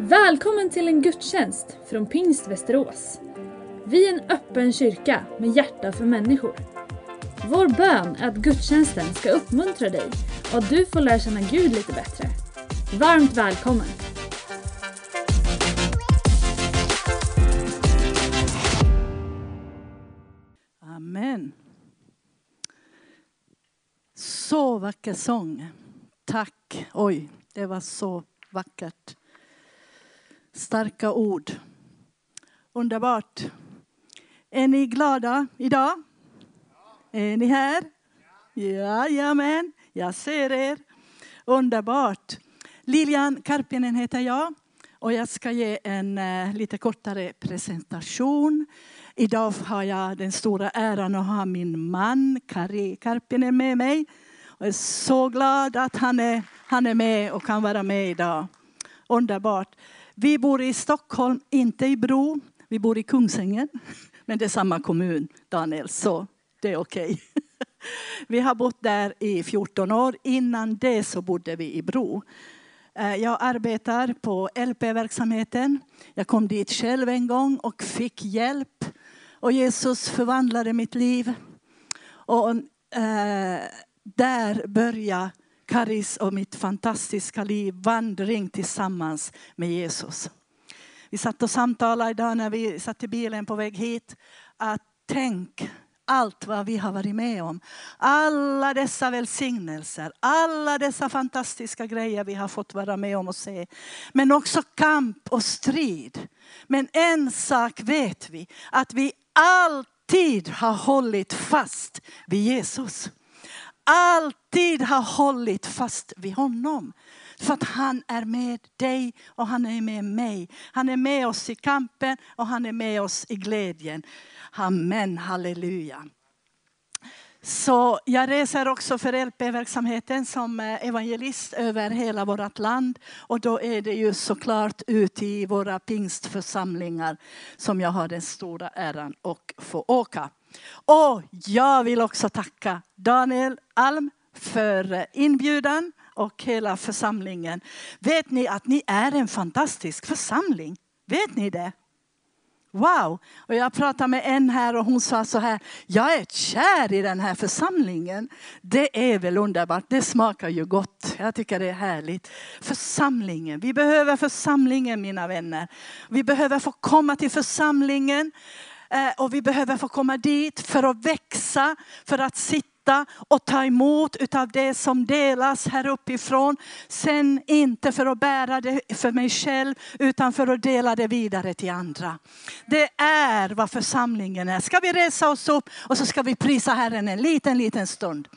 Välkommen till en gudstjänst från Pingst Västerås. Vi är en öppen kyrka med hjärta för människor. Vår bön är att gudstjänsten ska uppmuntra dig och att du får lära känna Gud lite bättre. Varmt välkommen! Amen. Så vacker sång. Tack. Oj, det var så vackert. Starka ord. Underbart. Är ni glada idag? Är ni här? Jajamän, jag ser er. Underbart. Lilian Karpinen heter jag och jag ska ge en uh, lite kortare presentation. Idag har jag den stora äran att ha min man Kari Karpinen med mig. Jag är så glad att han är, han är med och kan vara med idag. Underbart. Vi bor i Stockholm, inte i Bro. Vi bor i Kungsängen. Men det är samma kommun, Daniel, så det är okej. Okay. Vi har bott där i 14 år. Innan det så bodde vi i Bro. Eh, jag arbetar på LP-verksamheten. Jag kom dit själv en gång och fick hjälp. Och Jesus förvandlade mitt liv. Och eh, där började Karis och mitt fantastiska liv vandring tillsammans med Jesus. Vi satt och samtalade idag när vi satt i bilen på väg hit. Att tänk allt vad vi har varit med om. Alla dessa välsignelser, alla dessa fantastiska grejer vi har fått vara med om och se. Men också kamp och strid. Men en sak vet vi, att vi alltid har hållit fast vid Jesus. Alltid har hållit fast vid honom. För att han är med dig och han är med mig. Han är med oss i kampen och han är med oss i glädjen. Amen, halleluja. Så jag reser också för LP-verksamheten som eh, evangelist över hela vårt land. Och då är det ju såklart ute i våra pingstförsamlingar som jag har den stora äran att få åka. Och jag vill också tacka Daniel Alm för inbjudan och hela församlingen. Vet ni att ni är en fantastisk församling? Vet ni det? Wow! Och jag pratade med en här och hon sa så här, jag är kär i den här församlingen. Det är väl underbart, det smakar ju gott. Jag tycker det är härligt. Församlingen, vi behöver församlingen mina vänner. Vi behöver få komma till församlingen Eh, och vi behöver få komma dit för att växa, för att sitta och ta emot utav det som delas här uppifrån. Sen inte för att bära det för mig själv utan för att dela det vidare till andra. Det är vad församlingen är. Ska vi resa oss upp och så ska vi prisa Herren en liten, liten stund.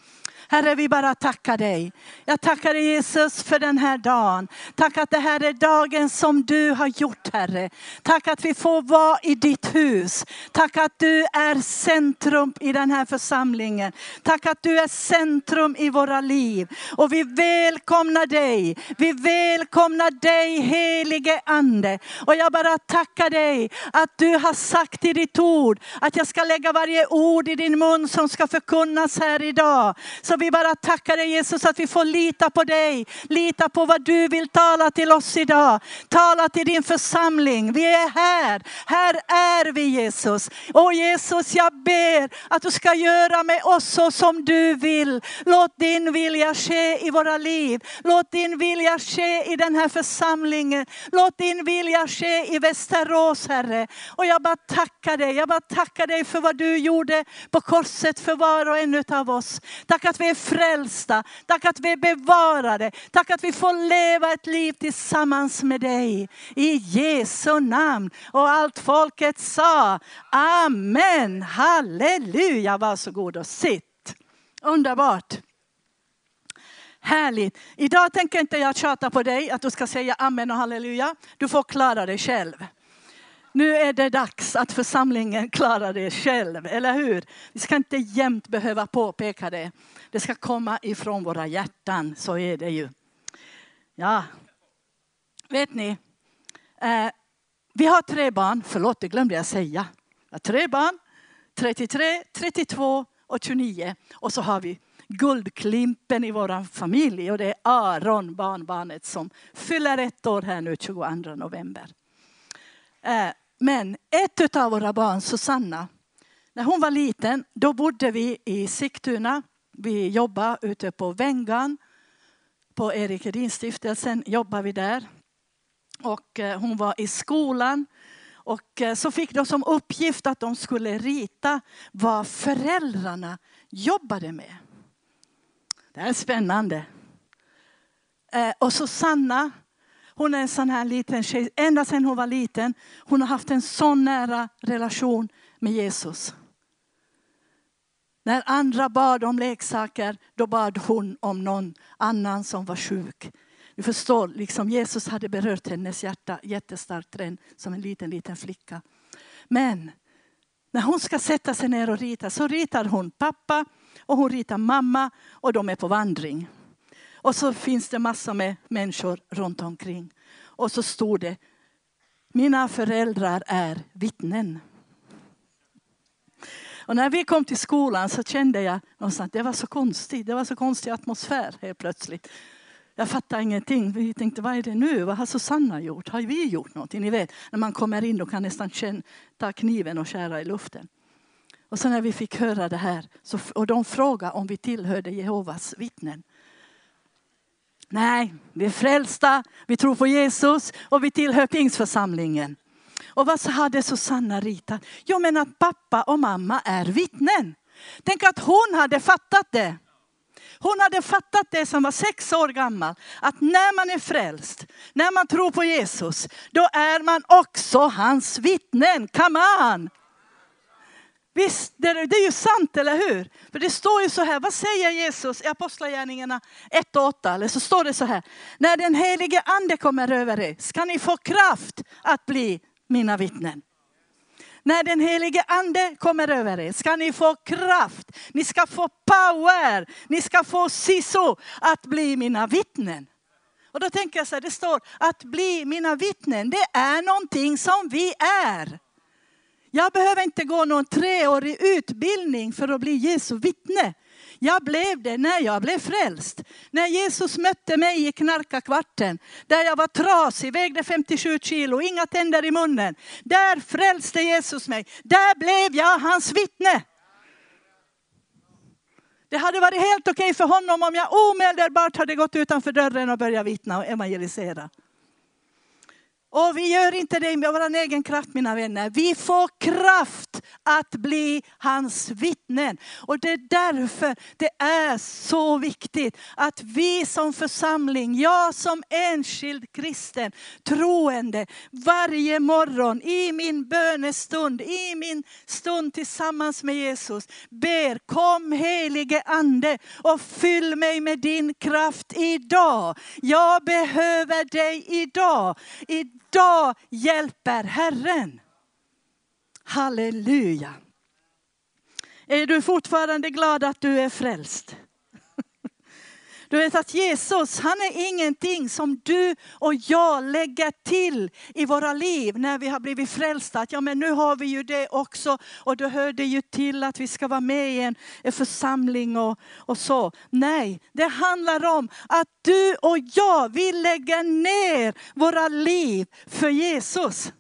Herre, vi bara tackar dig. Jag tackar dig Jesus för den här dagen. Tack att det här är dagen som du har gjort Herre. Tack att vi får vara i ditt hus. Tack att du är centrum i den här församlingen. Tack att du är centrum i våra liv. Och vi välkomnar dig. Vi välkomnar dig helige ande. Och jag bara tackar dig att du har sagt i ditt ord att jag ska lägga varje ord i din mun som ska förkunnas här idag. Så vi bara tackar dig Jesus att vi får lita på dig. Lita på vad du vill tala till oss idag. Tala till din församling. Vi är här. Här är vi Jesus. Och Jesus jag ber att du ska göra med oss så som du vill. Låt din vilja ske i våra liv. Låt din vilja ske i den här församlingen. Låt din vilja ske i Västerås Herre. Och jag bara tackar dig. Jag bara tackar dig för vad du gjorde på korset för var och en av oss. Tack att vi är frälsta. Tack att vi är bevarade. Tack att vi får leva ett liv tillsammans med dig. I Jesu namn. Och allt folket sa Amen. Halleluja. Varsågod och sitt. Underbart. Härligt. Idag tänker inte jag tjata på dig att du ska säga amen och halleluja. Du får klara dig själv. Nu är det dags att församlingen klarar det själv, eller hur? Vi ska inte jämt behöva påpeka det. Det ska komma ifrån våra hjärtan, så är det ju. Ja, vet ni? Eh, vi har tre barn, förlåt det glömde jag säga. Jag har tre barn, 33, 32 och 29. Och så har vi guldklimpen i vår familj och det är Aron, barnbarnet, som fyller ett år här nu 22 november. Eh, men ett av våra barn, Susanna, när hon var liten, då bodde vi i Sigtuna. Vi jobbade ute på Vängan. På Erik Edin-stiftelsen jobbade vi där. Och eh, hon var i skolan. Och eh, så fick de som uppgift att de skulle rita vad föräldrarna jobbade med. Det är spännande. Eh, och Susanna, hon är en sån här liten tjej. Ända sedan hon var liten, hon har haft en sån nära relation med Jesus. När andra bad om leksaker, då bad hon om någon annan som var sjuk. Du förstår, liksom Jesus hade berört hennes hjärta jättestarkt redan som en liten, liten flicka. Men när hon ska sätta sig ner och rita så ritar hon pappa och hon ritar mamma och de är på vandring. Och så finns det massor med människor runt omkring. Och så stod det, mina föräldrar är vittnen. Och när vi kom till skolan så kände jag någonstans att det var så konstigt. Det var så konstig atmosfär helt plötsligt. Jag fattade ingenting. Vi tänkte, vad är det nu? Vad har Susanna gjort? Har vi gjort någonting? Ni vet, när man kommer in och kan nästan känna, ta kniven och skära i luften. Och så när vi fick höra det här, så, och de frågade om vi tillhörde Jehovas vittnen. Nej, vi är frälsta, vi tror på Jesus och vi tillhör Pingsförsamlingen. Och vad hade Susanna ritat? Jo men att pappa och mamma är vittnen. Tänk att hon hade fattat det. Hon hade fattat det som var sex år gammal. Att när man är frälst, när man tror på Jesus, då är man också hans vittnen. Come on! Visst, det är ju sant, eller hur? För det står ju så här, vad säger Jesus i Apostlagärningarna 1 och 8? Eller så står det så här, när den helige ande kommer över er ska ni få kraft att bli mina vittnen. När den helige ande kommer över er ska ni få kraft, ni ska få power, ni ska få siso att bli mina vittnen. Och då tänker jag så här, det står att bli mina vittnen, det är någonting som vi är. Jag behöver inte gå någon treårig utbildning för att bli Jesu vittne. Jag blev det när jag blev frälst. När Jesus mötte mig i knarkarkvarten, där jag var trasig, vägde 57 kilo, inga tänder i munnen. Där frälste Jesus mig. Där blev jag hans vittne. Det hade varit helt okej okay för honom om jag omedelbart hade gått utanför dörren och börjat vittna och evangelisera. Och vi gör inte det med vår egen kraft mina vänner. Vi får kraft att bli hans vittnen. Och det är därför det är så viktigt att vi som församling, jag som enskild kristen, troende, varje morgon i min bönestund, i min stund tillsammans med Jesus, ber kom helige ande och fyll mig med din kraft idag. Jag behöver dig idag idag hjälper Herren. Halleluja. Är du fortfarande glad att du är frälst? Du vet att Jesus, han är ingenting som du och jag lägger till i våra liv när vi har blivit frälsta. Att ja men nu har vi ju det också och då hör det ju till att vi ska vara med i en, en församling och, och så. Nej, det handlar om att du och jag, vi lägger ner våra liv för Jesus.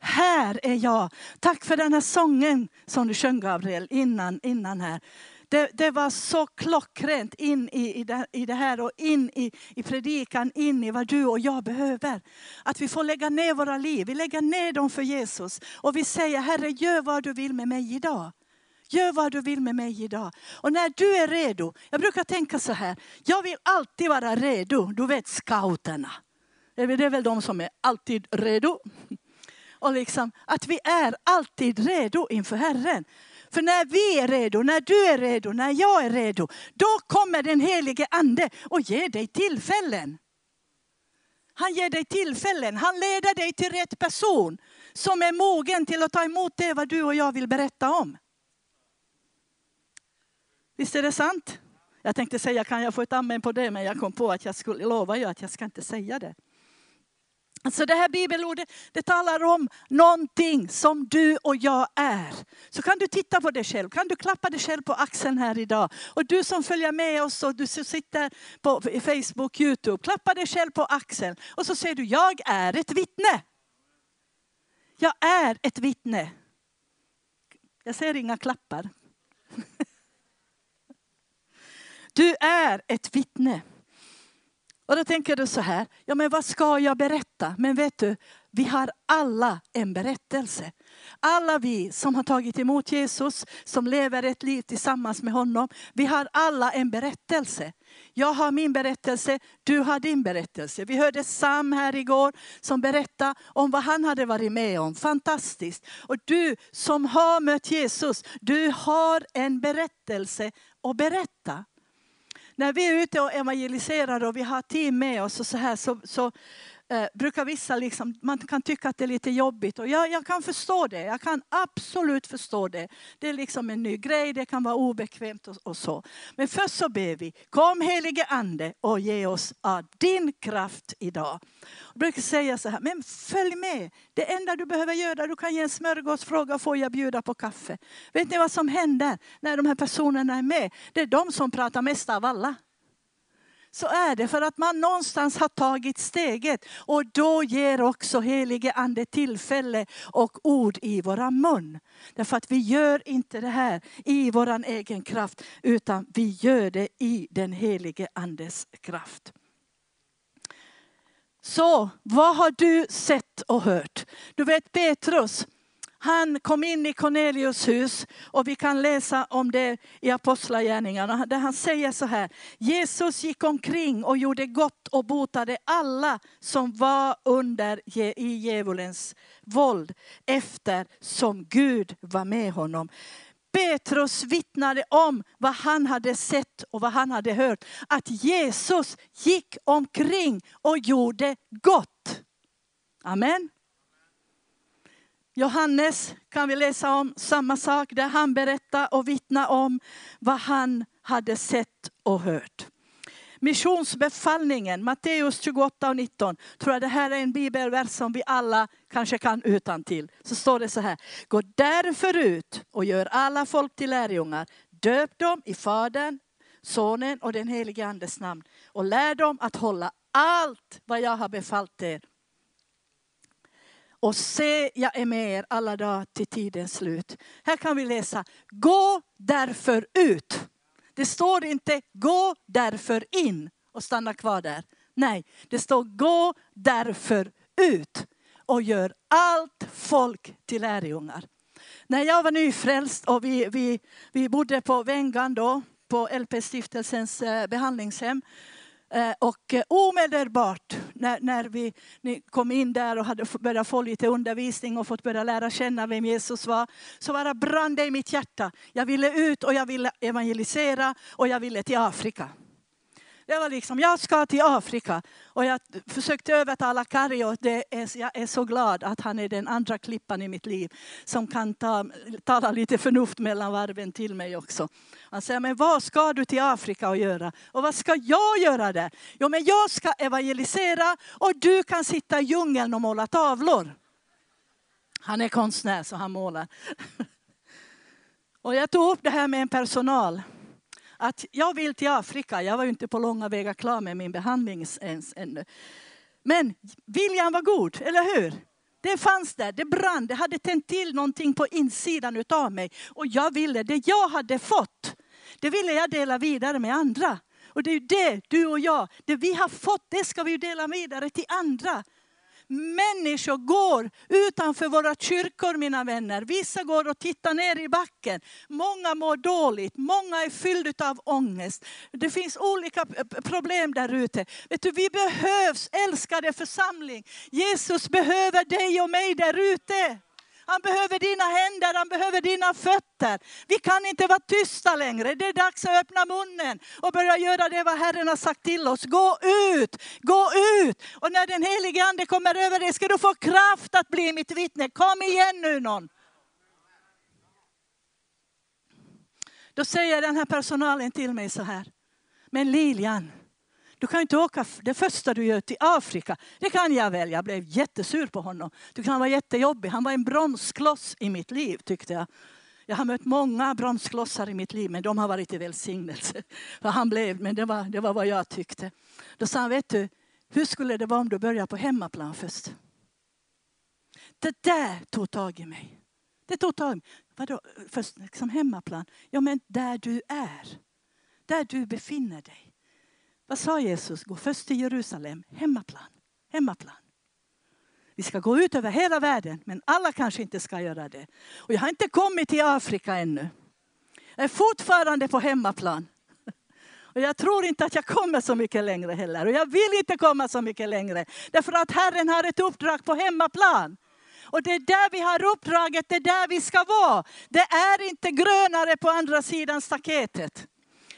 Här är jag. Tack för den här sången som du sjöng Gabriel innan, innan här. Det, det, var så klockrent in i, i, det, i det här och in i, i predikan, in i vad du och jag behöver. Att vi får lägga ner våra liv, vi lägger ner dem för Jesus. Och vi säger, Herre gör vad du vill med mig idag. Gör vad du vill med mig idag. Och när du är redo, jag brukar tänka så här, jag vill alltid vara redo. Du vet scouterna. Det är väl de som är alltid redo. Och liksom, att vi är alltid redo inför Herren. För när vi är redo, när du är redo, när jag är redo, då kommer den helige ande och ger dig tillfällen. Han ger dig tillfällen, han leder dig till rätt person som är mogen till att ta emot det vad du och jag vill berätta om. Visst är det sant? Jag tänkte säga, kan jag få ett amen på det? Men jag kom på att jag skulle lova ju att jag ska inte säga det. Så det här bibelordet det talar om någonting som du och jag är. Så kan du titta på dig själv, kan du klappa dig själv på axeln här idag. Och du som följer med oss och du som sitter på Facebook, Youtube, klappa dig själv på axeln. Och så säger du, jag är ett vittne. Jag är ett vittne. Jag ser inga klappar. Du är ett vittne. Och då tänker du så här, ja men vad ska jag berätta? Men vet du, vi har alla en berättelse. Alla vi som har tagit emot Jesus, som lever ett liv tillsammans med honom. Vi har alla en berättelse. Jag har min berättelse, du har din berättelse. Vi hörde Sam här igår som berättade om vad han hade varit med om. Fantastiskt. Och du som har mött Jesus, du har en berättelse att berätta när vi är ute och evangeliserar och vi har team med oss och så här så, så eh, brukar vissa liksom, man kan tycka att det är lite jobbigt. Och jag, jag kan förstå det, jag kan absolut förstå det. Det är liksom en ny grej, det kan vara obekvämt och, och så. Men först så ber vi, kom helige ande och ge oss av din kraft idag. Jag brukar säga så här, men följ med. Det enda du behöver göra, du kan ge en smörgåsfråga, får jag bjuda på kaffe? Vet ni vad som händer när de här personerna är med? Det är de som pratar mest av alla så är det för att man någonstans har tagit steget. Och då ger också helige ande tillfälle och ord i våra mun. Därför att vi gör inte det här i vår egen kraft, utan vi gör det i den helige andes kraft. Så vad har du sett och hört? Du vet Petrus, han kom in i Cornelius hus och vi kan läsa om det i Apostlagärningarna där han säger så här. Jesus gick omkring och gjorde gott och botade alla som var under i djävulens våld eftersom Gud var med honom. Petrus vittnade om vad han hade sett och vad han hade hört. Att Jesus gick omkring och gjorde gott. Amen. Johannes kan vi läsa om samma sak där han berättar och vittnar om vad han hade sett och hört. Missionsbefallningen, Matteus 28 och 19. Tror jag det här är en bibelvers som vi alla kanske kan utan till. Så står det så här. Gå därför ut och gör alla folk till lärjungar. Döp dem i Fadern, Sonen och den helige Andes namn. Och lär dem att hålla allt vad jag har befallt er. Och se, jag är med er alla dagar till tidens slut. Här kan vi läsa, gå därför ut. Det står inte gå därför in och stanna kvar där. Nej, det står gå därför ut och gör allt folk till lärjungar. När jag var nyfrälst och vi, vi, vi bodde på Vengan då, på LP-stiftelsens eh, behandlingshem, Eh, och eh, omedelbart när, när vi kom in där och hade börjat få lite undervisning och fått börja lära känna vem Jesus var, så bara brann det i mitt hjärta. Jag ville ut och jag ville evangelisera och jag ville till Afrika. Det var liksom, jag ska till Afrika. Och jag försökte övertala Kari och det är, jag är så glad att han är den andra klippan i mitt liv. Som kan ta, tala lite förnuft mellan varven till mig också. Han säger, men vad ska du till Afrika och göra? Och vad ska jag göra där? Jo men jag ska evangelisera och du kan sitta i djungeln och måla tavlor. Han är konstnär så han målar. Och jag tog upp det här med en personal att jag vill till Afrika. Jag var ju inte på långa vägar klar med min behandling ens ännu. Men viljan var god, eller hur? Det fanns där, det brann, det hade tänt till någonting på insidan utav mig. Och jag ville, det jag hade fått, det ville jag dela vidare med andra. Och det är det, du och jag, det vi har fått, det ska vi dela vidare till andra. Människor går utanför våra kyrkor mina vänner. Vissa går och tittar ner i backen. Många mår dåligt, många är fyllda av ångest. Det finns olika problem där ute. Vi behövs, älskade församling. Jesus behöver dig och mig där ute. Han behöver dina händer, han behöver dina fötter. Vi kan inte vara tysta längre. Det är dags att öppna munnen och börja göra det vad Herren har sagt till oss. Gå ut, gå ut. Och när den helige Ande kommer över dig ska du få kraft att bli mitt vittne. Kom igen nu någon. Då säger den här personalen till mig så här. Men Lilian, Du kan inte åka det första du gör till Afrika. Det kan jag väl. Jag blev jättesur på honom. Du kan vara jättejobbig. Han var en bromskloss i mitt liv tyckte jag. Jag har mött många bromsklossar i mitt liv, men de har varit till välsignelse. För han blev, men det var, det var vad jag tyckte. Då sa han, vet du, hur skulle det vara om du börjar på hemmaplan först? Det där tog tag i mig. Det tog tag i mig. Vadå, först liksom hemmaplan? Ja, men där du är. Där du befinner dig. Vad sa Jesus? Gå först till Jerusalem, hemmaplan. Hemmaplan. Vi ska gå ut över hela världen, men alla kanske inte ska göra det. Och jag har inte kommit till Afrika ännu. Jag är fortfarande på hemmaplan. Och jag tror inte att jag kommer så mycket längre heller. Och jag vill inte komma så mycket längre. Därför att Herren har ett uppdrag på hemmaplan. Och det är där vi har uppdraget, det är där vi ska vara. Det är inte grönare på andra sidan staketet.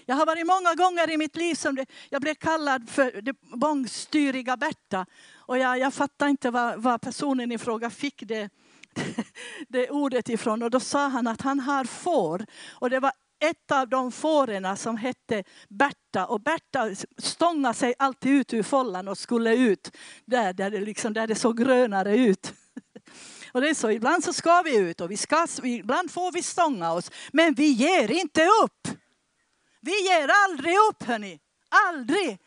Jag har varit många gånger i mitt liv som det, jag blev kallad för det bångstyriga Berta. Och jag, jag fattar inte vad, vad personen i fråga fick det, det ordet ifrån. Och då sa han att han har får. Och det var ett av de fåren som hette Berta. Och Berta stångade sig alltid ut ur follan och skulle ut där, där, det, liksom, där det såg grönare ut. Och det är så, ibland så ska vi ut och vi ska, ibland får vi stånga oss. Men vi ger inte upp. Vi ger aldrig upp hörni. Aldrig.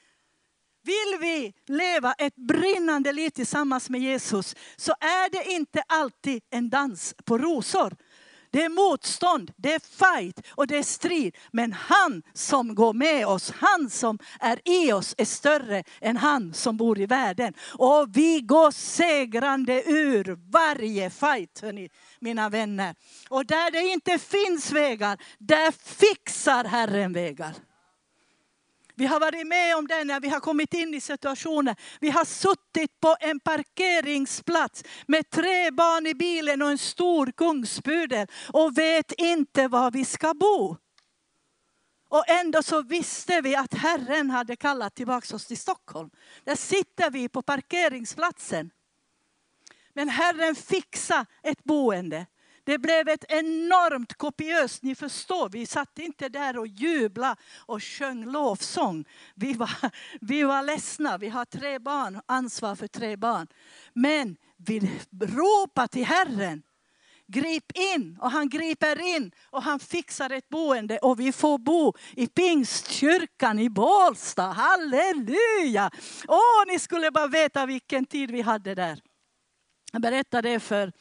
Vill vi leva ett brinnande liv tillsammans med Jesus så är det inte alltid en dans på rosor. Det är motstånd, det är fight och det är strid. Men han som går med oss, han som är i oss är större än han som bor i världen. Och vi går segrande ur varje fight, hörni, mina vänner. Och där det inte finns vägar, där fixar Herren vägar. Vi har varit med om det när vi har kommit in i situationer. Vi har suttit på en parkeringsplats med tre barn i bilen och en stor kungspudel och vet inte var vi ska bo. Och ändå så visste vi att Herren hade kallat tillbaka oss till Stockholm. Där sitter vi på parkeringsplatsen. Men Herren fixade ett boende. Det blev ett enormt kopiöst, ni förstår, vi satt inte där och jublade och sjöng lovsång. Vi var, vi var ledsna, vi har tre barn, ansvar för tre barn. Men vi ropade till Herren. Grip in och han griper in och han fixar ett boende och vi får bo i Pingstkyrkan i Bålsta. Halleluja! Åh, ni skulle bara veta vilken tid vi hade där. Jag berättade det för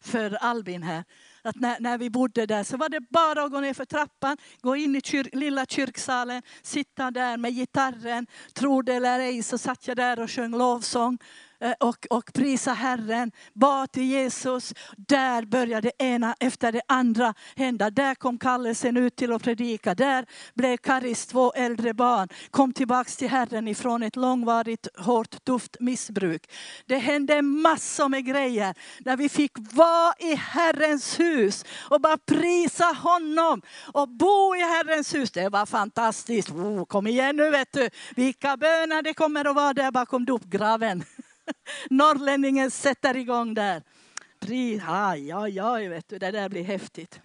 för Albin här. Att när, när vi bodde där så var det bara att gå ner för trappan, gå in i kyr, lilla kyrksalen, sitta där med gitarren. tro det eller ej så satt jag där och sjöng lovsång. Eh, och, och prisa Herren, bad till Jesus. Där började det ena efter det andra hända. Där kom kallelsen ut till att predika. Där blev Karis två äldre barn, kom tillbaks till Herren ifrån ett långvarigt hårt tufft missbruk. Det hände massor med grejer när vi fick vara i Herrens hus och bara prisa honom och bo i Herrens hus. Det var fantastiskt. Oh, kom igen nu vet du, vilka böner det kommer att vara där bakom dopgraven. Norrlänningen sätter igång där. Aj, aj, aj, vet du, det där blir häftigt.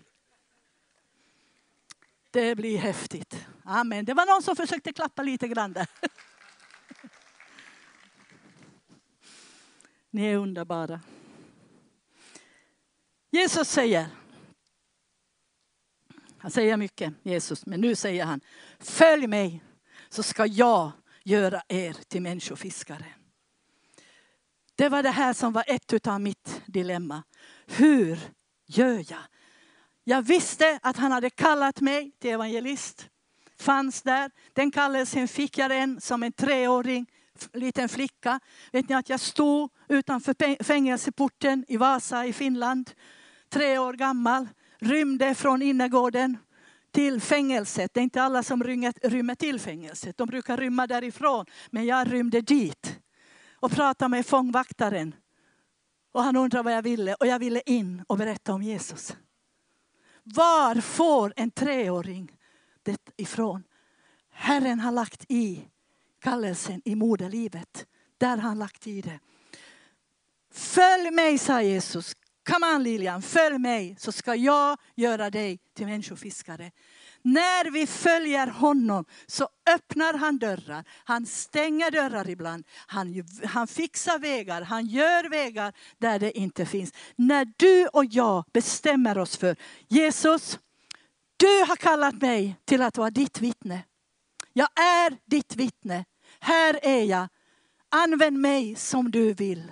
Det blir häftigt. Amen. Det var någon som försökte klappa lite grann där. Ni är underbara. Jesus säger, han säger mycket, Jesus, men nu säger han, följ mig så ska jag göra er till människofiskare. Det var det här som var ett av mitt dilemma. Hur gör jag? Jag visste att han hade kallat mig till evangelist. Fanns där. Den kallelsen fick jag den som en treåring, liten flicka. Vet ni att jag stod utanför fängelseporten i Vasa i Finland. Tre år gammal. Rymde från innergården till fängelset. Det är inte alla som rymmer till fängelset. De brukar rymma därifrån. Men jag rymde dit och pratade med fångvaktaren. Och han undrade vad jag ville och jag ville in och berätta om Jesus. Var får en treåring det ifrån? Herren har lagt i kallelsen i moderlivet. Där har han lagt i det. Följ mig, sa Jesus. Kom an Lilian, följ mig så ska jag göra dig till människofiskare. När vi följer honom så öppnar han dörrar. Han stänger dörrar ibland. Han, han fixar vägar, han gör vägar där det inte finns. När du och jag bestämmer oss för Jesus, du har kallat mig till att vara ditt vittne. Jag är ditt vittne. Här är jag. Använd mig som du vill.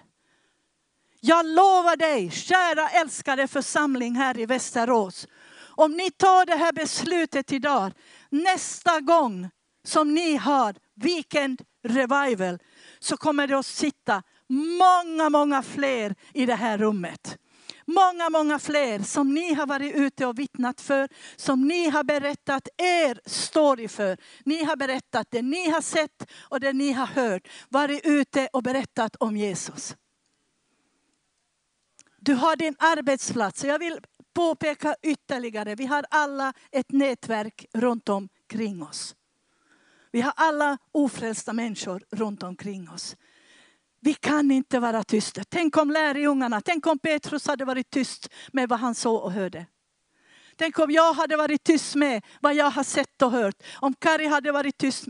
Jag lovar dig, kära älskade församling här i Västerås. Om ni tar det här beslutet idag, nästa gång som ni har Weekend Revival så kommer det att sitta många, många fler i det här rummet. Många, många fler som ni har varit ute och vittnat för, som ni har berättat er story för. Ni har berättat det ni har sett och det ni har hört. Varit ute och berättat om Jesus. Du har din arbetsplats. Jag vill påpeka ytterligare, vi har alla ett nätverk runt omkring oss. Vi har alla ofrälsta människor runt omkring oss. Vi kan inte vara tysta. Tänk om lärjungarna, tänk om Petrus hade varit tyst med vad han såg och hörde. Tänk om jag hade varit tyst med vad jag har sett och hört. Om Kari hade varit tyst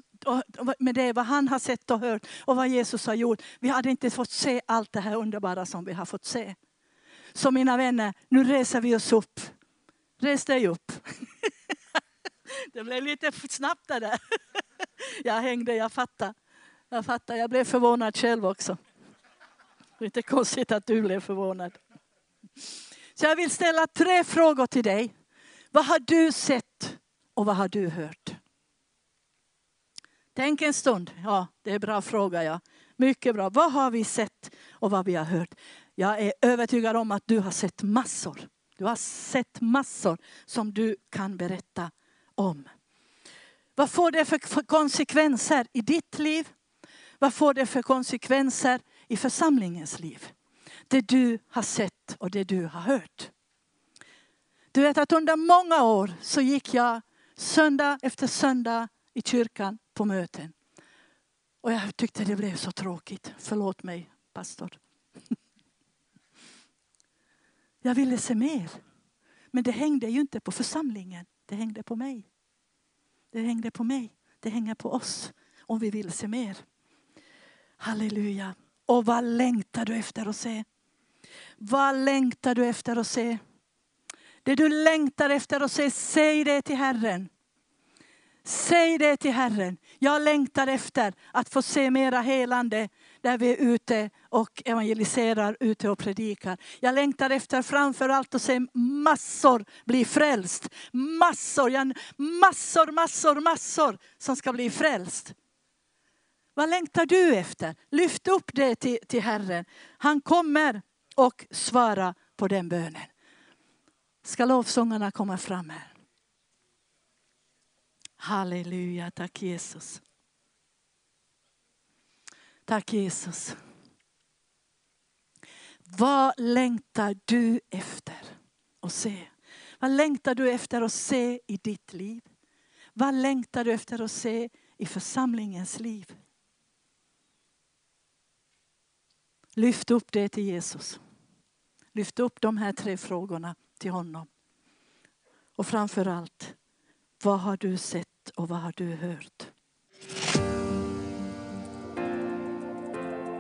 med det, vad han har sett och hört och vad Jesus har gjort. Vi hade inte fått se allt det här underbara som vi har fått se. Så mina vänner, nu reser vi oss upp. Res dig upp. Det blev lite snabbt det där. Jag hängde, jag fattar. Jag fattar, jag blev förvånad själv också. Det är inte konstigt att du blev förvånad. Så jag vill ställa tre frågor till dig. Vad har du sett och vad har du hört? Tänk en stund. Ja, det är en bra fråga. Ja. Mycket bra. Vad har vi sett och vad vi har hört? Jag är övertygad om att du har sett massor. Du har sett massor som du kan berätta om. Vad får det för konsekvenser i ditt liv? Vad får det för konsekvenser i församlingens liv? Det du har sett och det du har hört. Du vet att under många år så gick jag söndag efter söndag i kyrkan på möten. Och jag tyckte det blev så tråkigt. Förlåt mig pastor. Jag ville se mer. Men det hängde ju inte på församlingen. Det hängde på mig. Det hängde på mig. Det hänger på oss om vi vill se mer. Halleluja. Och vad längtar du efter att se? Vad längtar du efter att se? Det du längtar efter att se, säg det till Herren. Säg det till Herren. Jag längtar efter att få se mera helande där vi är ute och evangeliserar, ute och predikar. Jag längtar efter framför allt att se massor bli frälst. Massor, massor, massor, massor som ska bli frälst. Vad längtar du efter? Lyft upp det till, till Herren. Han kommer och svara på den bönen. Ska lovsångarna komma fram här? Halleluja, tack Jesus. Tack Jesus. Vad längtar du efter att se? Vad längtar du efter att se i ditt liv? Vad längtar du efter att se i församlingens liv? Lyft upp det till Jesus. Lyft upp de här tre frågorna till honom. Och framför allt, vad har du sett och vad har du hört?